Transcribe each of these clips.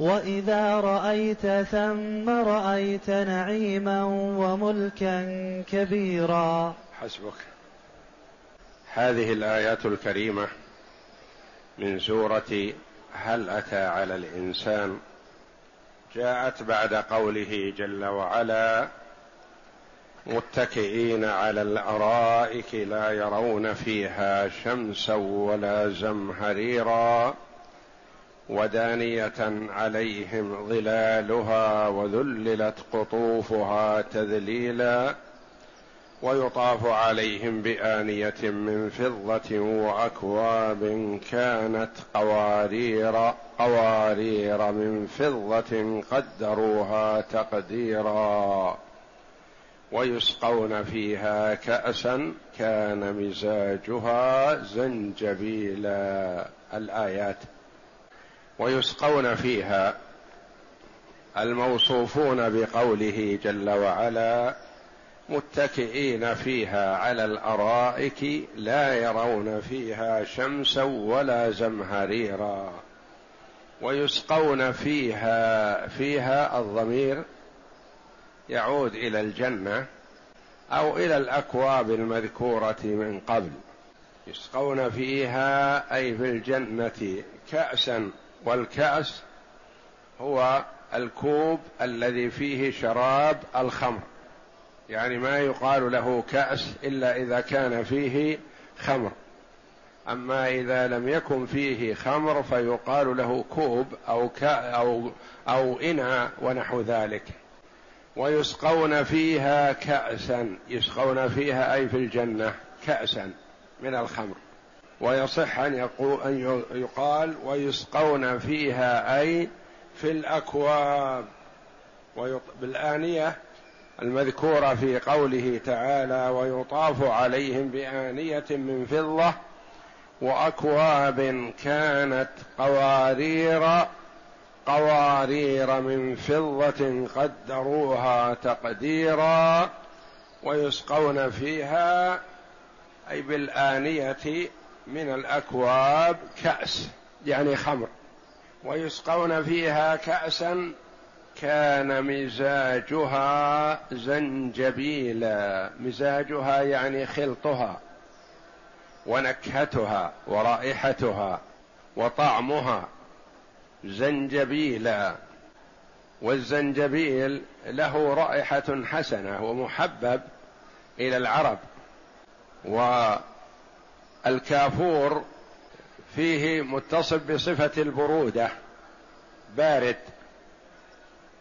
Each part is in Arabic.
وإذا رأيت ثم رأيت نعيما وملكا كبيرا. حسبك. هذه الآيات الكريمة من سورة هل أتى على الإنسان؟ جاءت بعد قوله جل وعلا متكئين على الأرائك لا يرون فيها شمسا ولا زمهريرا. ودانية عليهم ظلالها وذللت قطوفها تذليلا ويطاف عليهم بآنية من فضة وأكواب كانت قوارير قوارير من فضة قدروها تقديرا ويسقون فيها كأسا كان مزاجها زنجبيلا. الآيات ويسقون فيها الموصوفون بقوله جل وعلا متكئين فيها على الأرائك لا يرون فيها شمسا ولا زمهريرا. ويسقون فيها فيها الضمير يعود إلى الجنة أو إلى الأكواب المذكورة من قبل. يسقون فيها أي في الجنة كأسا والكأس هو الكوب الذي فيه شراب الخمر. يعني ما يقال له كأس إلا إذا كان فيه خمر. أما إذا لم يكن فيه خمر فيقال له كوب أو كا أو أو إناء ونحو ذلك. ويسقون فيها كأسا. يسقون فيها أي في الجنة كأسا من الخمر. ويصح أن يقال ويسقون فيها أي في الأكواب. بالآنية المذكورة في قوله تعالى ويطاف عليهم بآنية من فضة وأكواب كانت قوارير قوارير من فضة قدروها تقديرا ويسقون فيها أي بالآنية من الأكواب كأس يعني خمر. ويسقون فيها كاسا كان مزاجها زنجبيلا. مزاجها يعني خلطها ونكهتها ورائحتها وطعمها زنجبيلا. والزنجبيل له رائحة حسنة ومحبب إلى العرب و الكافور فيه متصف بصفة البرودة بارد.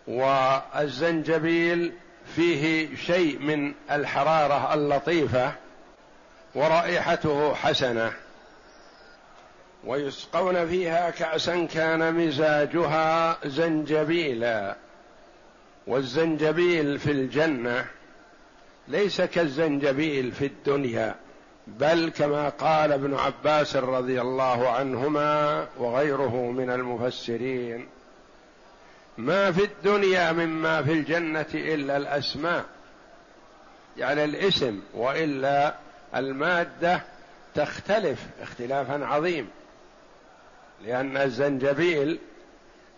والزنجبيل فيه شيء من الحرارة اللطيفة ورائحته حسنة. ويسقون فيها كأسا كان مزاجها زنجبيلا. والزنجبيل في الجنة ليس كالزنجبيل في الدنيا. بل كما قال ابن عباس رضي الله عنهما وغيره من المفسرين ما في الدنيا مما في الجنة إلا الأسماء يعني الاسم وإلا المادة تختلف اختلافا عظيم لأن الزنجبيل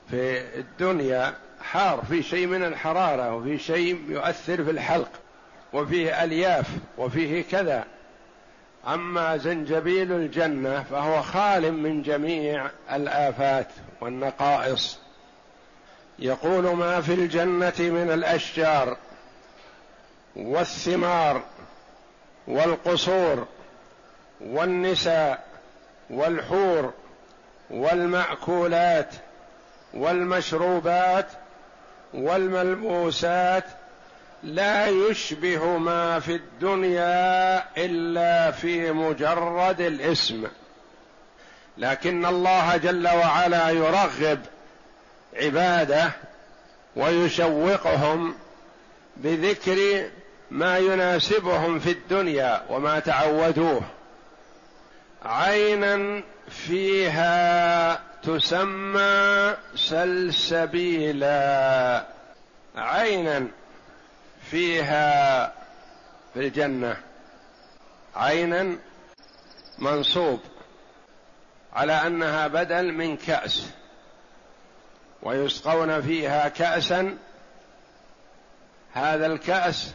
في الدنيا حار في شيء من الحرارة وفي شيء يؤثر في الحلق وفيه ألياف وفيه كذا. أما زنجبيل الجنة فهو خال من جميع الآفات والنقائص. يقول ما في الجنة من الأشجار والثمار والقصور والنساء والحور والمأكولات والمشروبات والملبوسات لا يشبه ما في الدنيا إلا في مجرد الاسم. لكن الله جل وعلا يرغب عباده ويشوقهم بذكر ما يناسبهم في الدنيا وما تعودوه. عينا فيها تسمى سلسبيلا. عينا فيها في الجنة عينا منصوب على أنها بدل من كأس ويسقون فيها كأسا هذا الكأس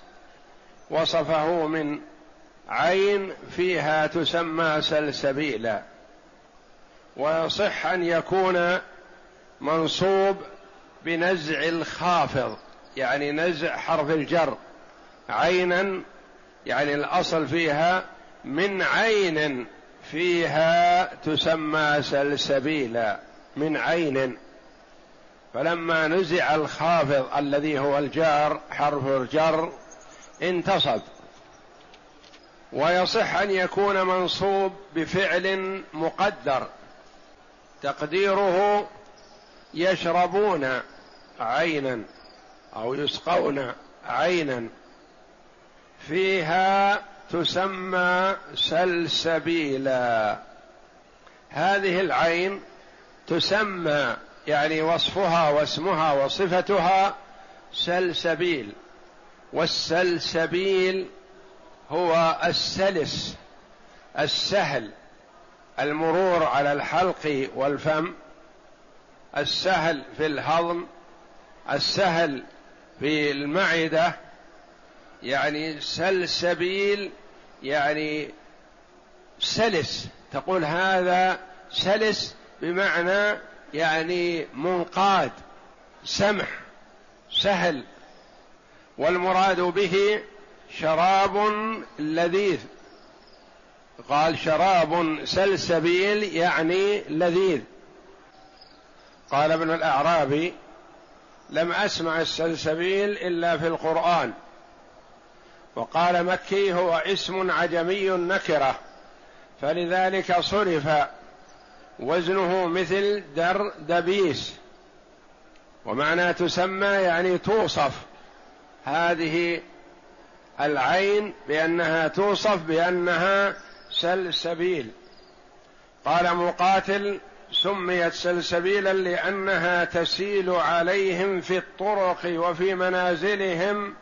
وصفه من عين فيها تسمى سلسبيلا ويصح أن يكون منصوب بنزع الخافض. يعني نزع حرف الجر عينا يعني الأصل فيها من عين فيها تسمى سلسبيلا من عين. فلما نزع الخافض الذي هو الجار حرف الجر انتصب. ويصح أن يكون منصوب بفعل مقدر. تقديره يشربون عينا. أو يسقون عينا فيها تسمى سلسبيلا. هذه العين تسمى يعني وصفها واسمها وصفتها سلسبيل. والسلسبيل هو السلس السهل المرور على الحلق والفم السهل في الهضم السهل في المعدة يعني سلسبيل يعني سلس. تقول هذا سلس بمعنى يعني منقاد سمح سهل. والمراد به شراب لذيذ. قال شراب سلسبيل يعني لذيذ. قال ابن الأعرابي لم أسمع السلسبيل إلا في القرآن. وقال مكي هو اسم عجمي نكرة فلذلك صرف وزنه مثل در دبيس. ومعنى تسمى يعني توصف. هذه العين بأنها توصف بأنها سلسبيل. قال مقاتل سميت سلسبيلا لأنها تسيل عليهم في الطرق وفي منازلهم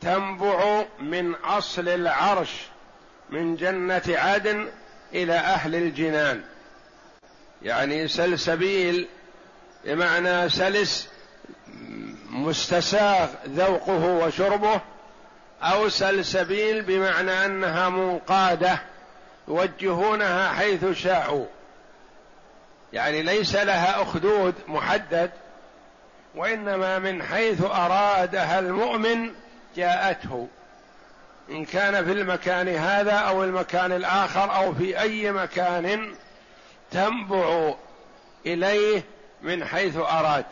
تنبع من أصل العرش من جنة عدن إلى أهل الجنان. يعني سلسبيل بمعنى سلس مستساغ ذوقه وشربه أو سلسبيل بمعنى أنها منقادة يوجهونها حيث شاءوا. يعني ليس لها أخدود محدد وإنما من حيث أرادها المؤمن جاءته. إن كان في المكان هذا أو المكان الآخر أو في أي مكان تنبع إليه من حيث أراد.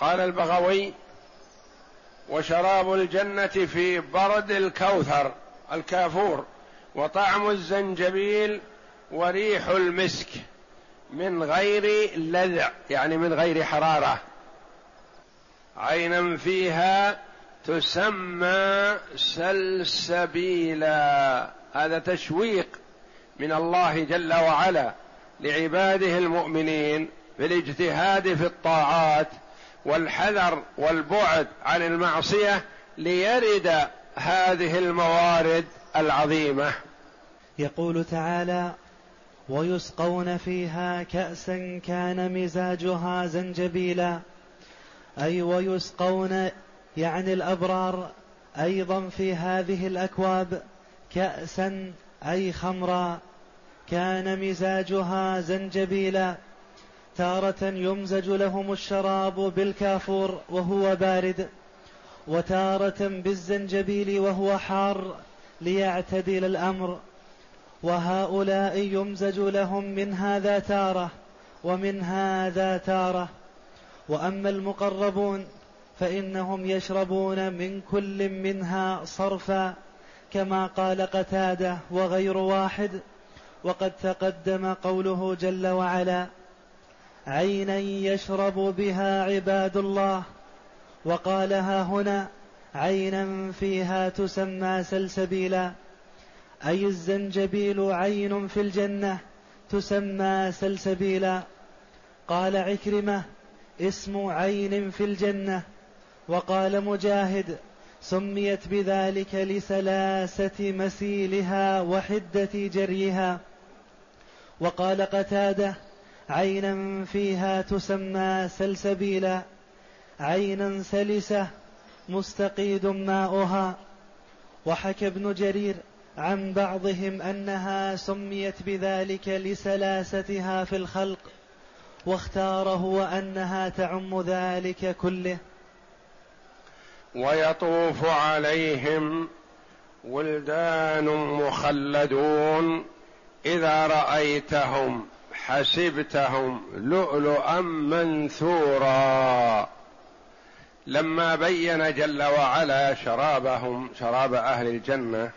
قال البغوي وشراب الجنة في برد الكوثر الكافور وطعم الزنجبيل وريح المسك. من غير لذع يعني من غير حرارة. عينا فيها تسمى سلسبيلا. هذا تشويق من الله جل وعلا لعباده المؤمنين بالاجتهاد في الطاعات والحذر والبعد عن المعصية ليرد هذه الموارد العظيمة. يقول تعالى ويسقون فيها كأسا كان مزاجها زنجبيلا. أي ويسقون يعني الأبرار أيضا في هذه الأكواب كأسا أي خمرا كان مزاجها زنجبيلا. تارة يمزج لهم الشراب بالكافور وهو بارد وتارة بالزنجبيل وهو حار ليعتدل الأمر. وهؤلاء يمزج لهم من هذا تارة ومن هذا تارة. وأما المقربون فإنهم يشربون من كل منها صرفا كما قال قتادة وغير واحد وقد تقدم قوله جل وعلا عينا يشرب بها عباد الله. وقالها هنا عينا فيها تسمى سلسبيلا. أي الزنجبيل عين في الجنة تسمى سلسبيلا؟ قال عكرمة اسم عين في الجنة. وقال مجاهد سميت بذلك لسلاسة مسيلها وحدة جريها. وقال قتادة عينا فيها تسمى سلسبيلا. عينا سلسة مستقيد ماؤها. وحكى ابن جرير عن بعضهم أنها سميت بذلك لسلاستها في الخلق واختاره وأنها تعم ذلك كله. ويطوف عليهم ولدان مخلدون إذا رأيتهم حسبتهم لؤلؤا منثورا. لما بين جل وعلا شرابهم شراب أهل الجنة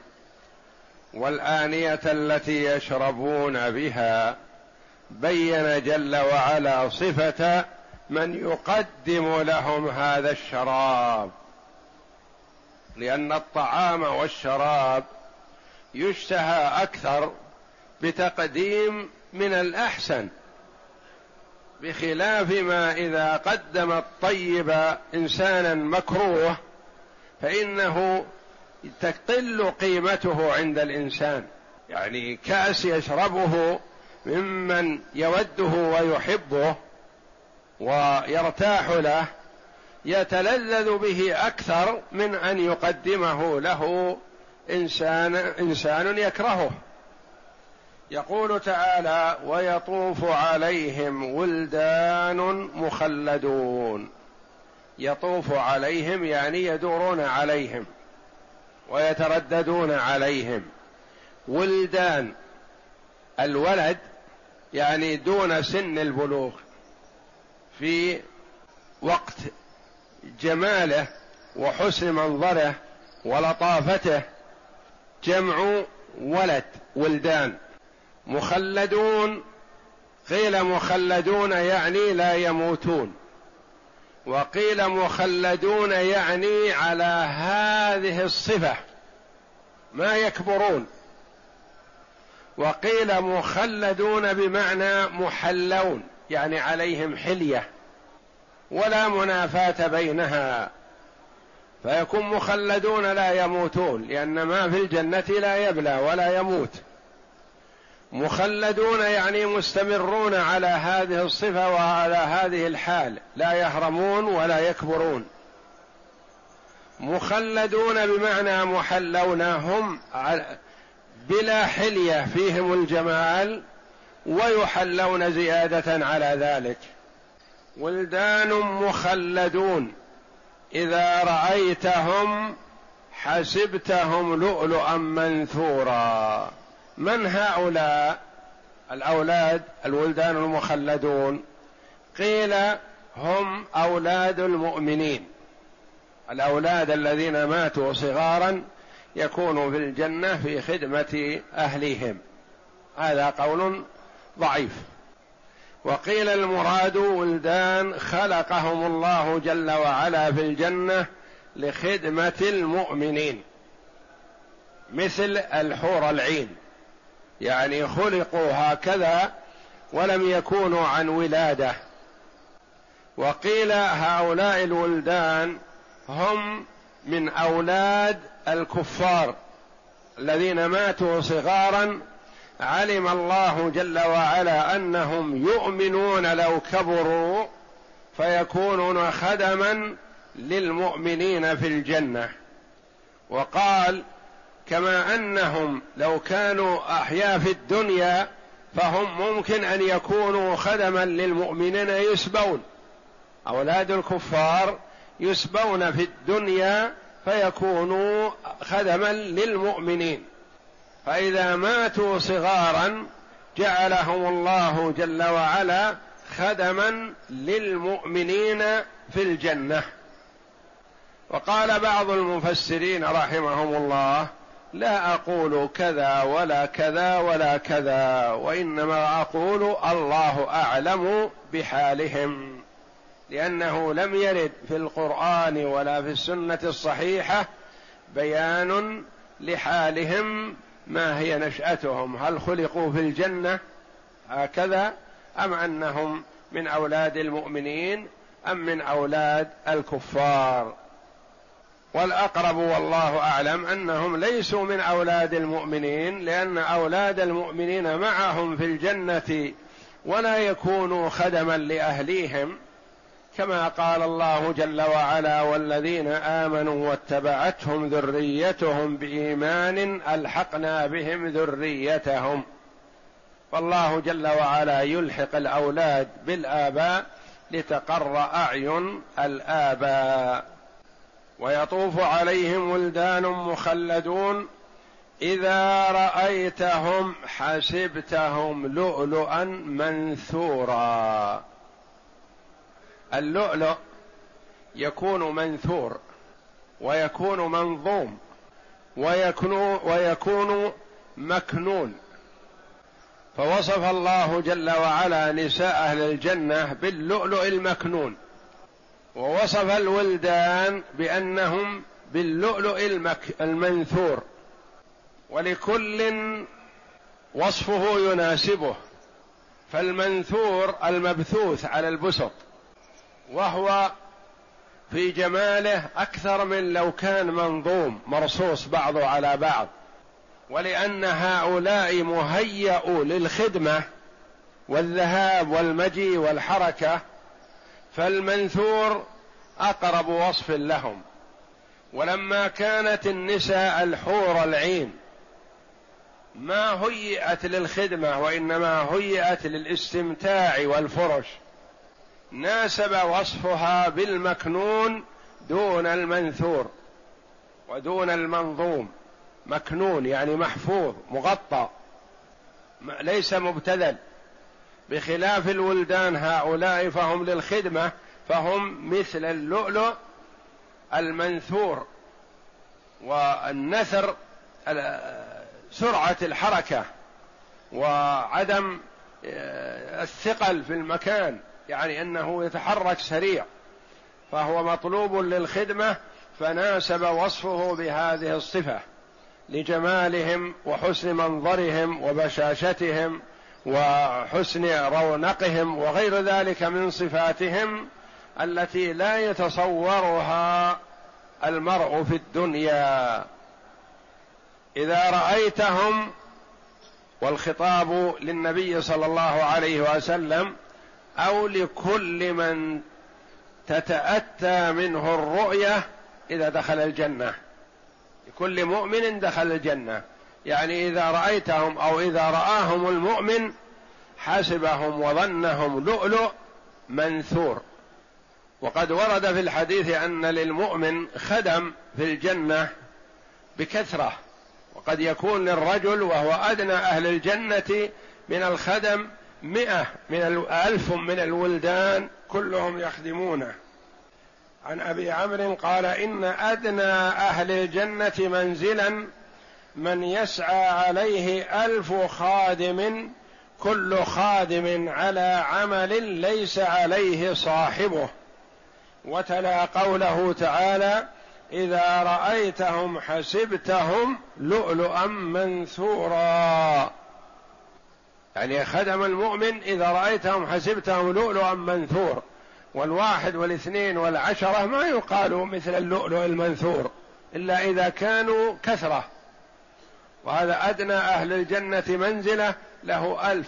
والآنية التي يشربون بها بين جل وعلا صفة من يقدم لهم هذا الشراب لأن الطعام والشراب يشتهى أكثر بتقديم من الأحسن بخلاف ما إذا قدم الطيب إنسانا مكروه فإنه تقل قيمته عند الإنسان. يعني كأس يشربه ممن يوده ويحبه ويرتاح له يتلذذ به أكثر من أن يقدمه له إنسان إنسان يكرهه. يقول تعالى ويطوف عليهم ولدان مخلدون. يطوف عليهم يعني يدورون عليهم. ويترددون عليهم. ولدان الولد يعني دون سن البلوغ في وقت جماله وحسن منظره ولطافته. جمع ولد ولدان. مخلدون قيل مخلدون يعني لا يموتون. وقيل مخلدون يعني على هذه الصفة ما يكبرون. وقيل مخلدون بمعنى محلون يعني عليهم حلية ولا منافاة بينها. فيكون مخلدون لا يموتون لأن ما في الجنة لا يبلى ولا يموت. مخلدون يعني مستمرون على هذه الصفة وعلى هذه الحال لا يهرمون ولا يكبرون. مخلدون بمعنى محلون هم بلا حلية فيهم الجمال ويحلون زيادة على ذلك. ولدان مخلدون إذا رأيتهم حسبتهم لؤلؤا منثورا. من هؤلاء؟ الأولاد الولدان المخلدون. قيل هم أولاد المؤمنين. الأولاد الذين ماتوا صغارا يكونوا في الجنة في خدمة أهليهم. هذا قول ضعيف. وقيل المراد ولدان خلقهم الله جل وعلا في الجنة لخدمة المؤمنين. مثل الحور العين. يعني خلقوا هكذا ولم يكونوا عن ولادة. وقيل هؤلاء الولدان هم من أولاد الكفار الذين ماتوا صغارا. علم الله جل وعلا أنهم يؤمنون لو كبروا فيكونون خدما للمؤمنين في الجنة. وقال كما أنهم لو كانوا أحياء في الدنيا فهم ممكن أن يكونوا خدما للمؤمنين يسبون. أولاد الكفار يسبون في الدنيا فيكونوا خدما للمؤمنين. فإذا ماتوا صغارا جعلهم الله جل وعلا خدما للمؤمنين في الجنة. وقال بعض المفسرين رحمهم الله لا أقول كذا ولا كذا ولا كذا وإنما أقول الله أعلم بحالهم لأنه لم يرد في القرآن ولا في السنة الصحيحة بيان لحالهم ما هي نشأتهم هل خلقوا في الجنة هكذا أم أنهم من أولاد المؤمنين أم من أولاد الكفار. والأقرب والله أعلم أنهم ليسوا من أولاد المؤمنين لأن أولاد المؤمنين معهم في الجنة ولا يكونوا خدما لأهليهم كما قال الله جل وعلا والذين آمنوا واتبعتهم ذريتهم بإيمان ألحقنا بهم ذريتهم فالله جل وعلا يلحق الأولاد بالآباء لتقر أعين الآباء. ويطوف عليهم ولدان مخلدون إذا رأيتهم حسبتهم لؤلؤا منثورا. اللؤلؤ يكون منثور ويكون منظوم ويكون ويكون مكنون. فوصف الله جل وعلا نساء أهل الجنة باللؤلؤ المكنون. ووصف الولدان بأنهم باللؤلؤ المك المنثور ولكل وصفه يناسبه فالمنثور المبثوث على البسط وهو في جماله أكثر من لو كان منظوم مرصوص بعضه على بعض ولأن هؤلاء مهيئوا للخدمة والذهاب والمجيء والحركة فالمنثور أقرب وصف لهم ولما كانت النساء الحور العين ما هيئت للخدمة وإنما هيئت للاستمتاع والفرش. ناسب وصفها بالمكنون دون المنثور ودون المنظوم. مكنون يعني محفوظ مغطى ليس مبتذل. بخلاف الولدان هؤلاء فهم للخدمة فهم مثل اللؤلؤ المنثور والنثر سرعة الحركة وعدم آه، الثقل في المكان يعني أنه يتحرك سريع فهو مطلوب للخدمة فناسب وصفه بهذه الصفة لجمالهم وحسن منظرهم وبشاشتهم وحسن رونقهم وغير ذلك من صفاتهم التي لا يتصورها المرء في الدنيا. إذا رأيتهم والخطاب للنبي صلى الله عليه وسلم أو لكل من تتأتى منه الرؤية إذا دخل الجنة. لكل مؤمن دخل الجنة. يعني إذا رأيتهم أو إذا رآهم المؤمن حسبهم وظنهم لؤلؤ منثور. وقد ورد في الحديث أن للمؤمن خدم في الجنة بكثرة وقد يكون للرجل وهو أدنى أهل الجنة من الخدم مئة من ألف من الولدان كلهم يخدمونه. عن أبي عمرو قال إن أدنى أهل الجنة منزلا من يسعى عليه ألف خادم كل خادم على عمل ليس عليه صاحبه. وتلا قوله تعالى إذا رأيتهم حسبتهم لؤلؤا منثورا. يعني خدم المؤمن إذا رأيتهم حسبتهم لؤلؤا منثور. والواحد والاثنين والعشرة ما يقال مثل اللؤلؤ المنثور إلا إذا كانوا كثرة. وهذا أدنى أهل الجنة منزلة له ألف.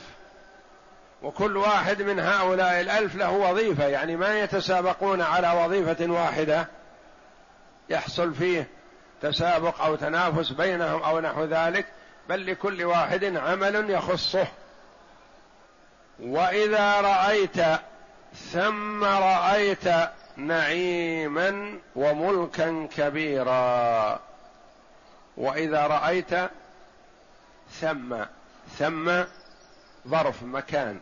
وكل واحد من هؤلاء الألف له وظيفة يعني ما يتسابقون على وظيفة واحدة يحصل فيه تسابق أو تنافس بينهم أو نحو ذلك بل لكل واحد عمل يخصه. وإذا رأيت ثم رأيت نعيما وملكا كبيرا وإذا رأيت ثم ثم ظرف مكان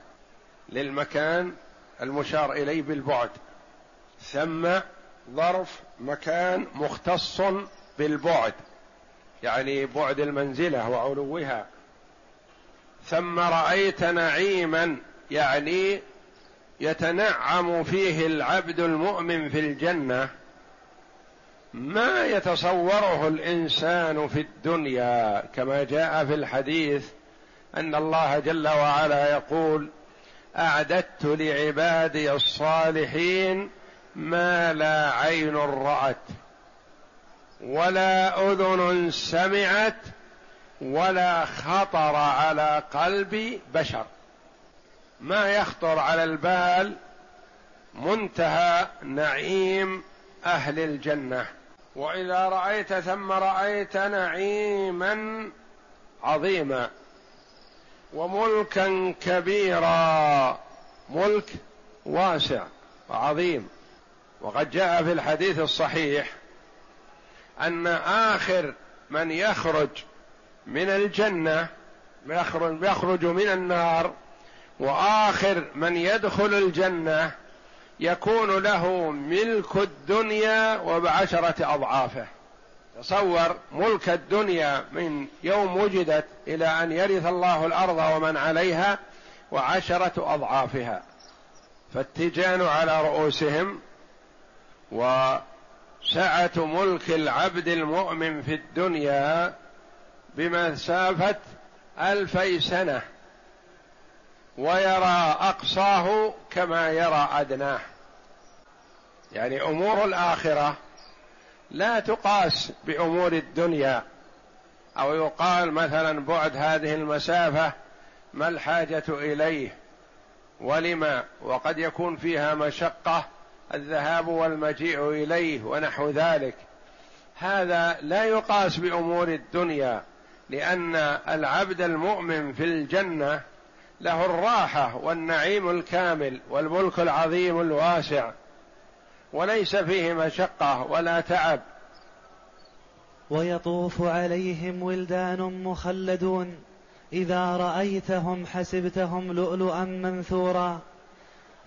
للمكان المشار إليه بالبعد. ثم ظرف مكان مختص بالبعد يعني بعد المنزلة وعلوها. ثم رأيت نعيما يعني يتنعم فيه العبد المؤمن في الجنة. ما يتصوره الإنسان في الدنيا كما جاء في الحديث أن الله جل وعلا يقول أعددت لعبادي الصالحين ما لا عين رأت ولا أذن سمعت ولا خطر على قلب بشر. ما يخطر على البال منتهى نعيم أهل الجنة. وإذا رأيت ثم رأيت نعيما عظيما وملكا كبيرا ملك واسع وعظيم. وقد جاء في الحديث الصحيح أن آخر من يخرج من الجنة يخرج, من النار وآخر من يدخل الجنة يكون له ملك الدنيا وبعشرة أضعافه. تصور ملك الدنيا من يوم وجدت إلى أن يرث الله الأرض ومن عليها وعشرة أضعافها. فالتيجان على رؤوسهم وسعة ملك العبد المؤمن في الدنيا بمسافه ألفي سنة. ويرى أقصاه كما يرى أدناه. يعني أمور الآخرة لا تقاس بأمور الدنيا. أو يقال مثلا بعد هذه المسافة ما الحاجة إليه؟ ولما وقد يكون فيها مشقة الذهاب والمجيء إليه ونحو ذلك. هذا لا يقاس بأمور الدنيا لأن العبد المؤمن في الجنة له الراحة والنعيم الكامل والملك العظيم الواسع وليس فيه مشقة ولا تعب. ويطوف عليهم ولدان مخلدون إذا رأيتهم حسبتهم لؤلؤا منثورا.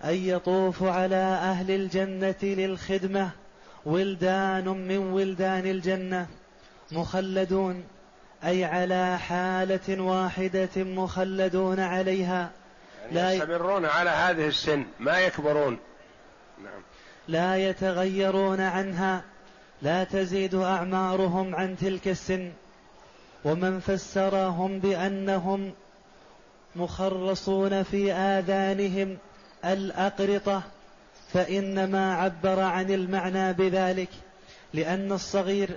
اي يطوف على أهل الجنة للخدمة ولدان من ولدان الجنة مخلدون. أي على حالة واحدة مخلدون عليها. يعني لا يستمرون على هذه السن ما يكبرون. نعم. لا يتغيرون عنها لا تزيد أعمارهم عن تلك السن. ومن فسرهم بأنهم مخرصون في آذانهم الأقرطة فإنما عبر عن المعنى بذلك. لأن الصغير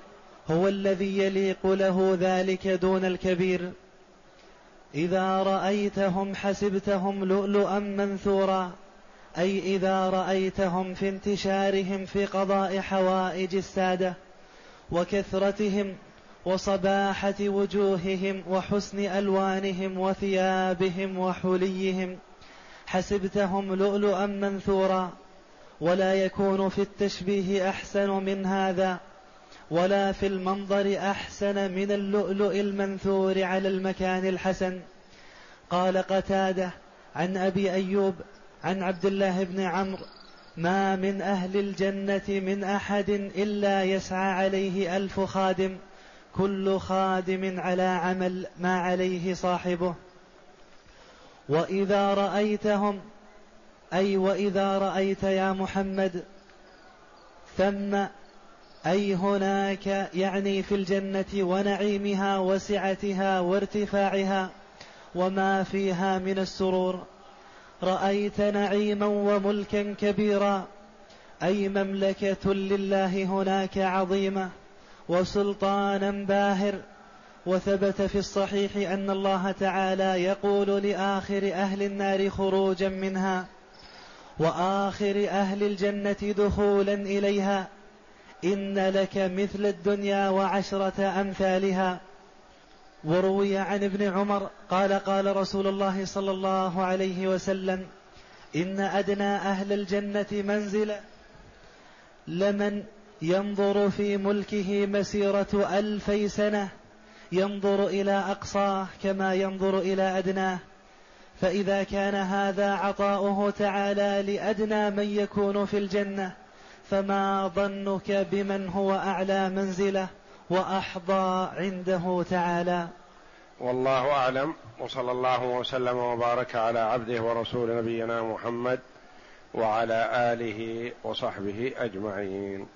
هو الذي يليق له ذلك دون الكبير. إذا رأيتهم حسبتهم لؤلؤا منثورا أي إذا رأيتهم في انتشارهم في قضاء حوائج السادة وكثرتهم وصباحة وجوههم وحسن ألوانهم وثيابهم وحليهم حسبتهم لؤلؤا منثورا ولا يكون في التشبيه أحسن من هذا. ولا في المنظر أحسن من اللؤلؤ المنثور على المكان الحسن. قال قتادة عن أبي أيوب عن عبد الله بن عمرو ما من أهل الجنة من أحد إلا يسعى عليه ألف خادم كل خادم على عمل ما عليه صاحبه. وإذا رأيتهم أي وإذا رأيت يا محمد ثم أي هناك يعني في الجنة ونعيمها وسعتها وارتفاعها وما فيها من السرور. رأيت نعيما وملكا كبيرا. أي مملكة لله هناك عظيمة وسلطانا باهر. وثبت في الصحيح أن الله تعالى يقول لآخر أهل النار خروجا منها وآخر أهل الجنة دخولا إليها. إن لك مثل الدنيا وعشرة أمثالها. وروي عن ابن عمر قال قال رسول الله صلى الله عليه وسلم إن أدنى أهل الجنة منزله لمن ينظر في ملكه مسيرة ألفي سنة ينظر إلى أقصاه كما ينظر إلى أدناه. فإذا كان هذا عطاؤه تعالى لأدنى من يكون في الجنة. فما ظنك بمن هو أعلى منزلة وأحظى عنده تعالى؟ والله أعلم وصلى الله وسلم وبارك على عبده ورسول نبينا محمد وعلى آله وصحبه أجمعين.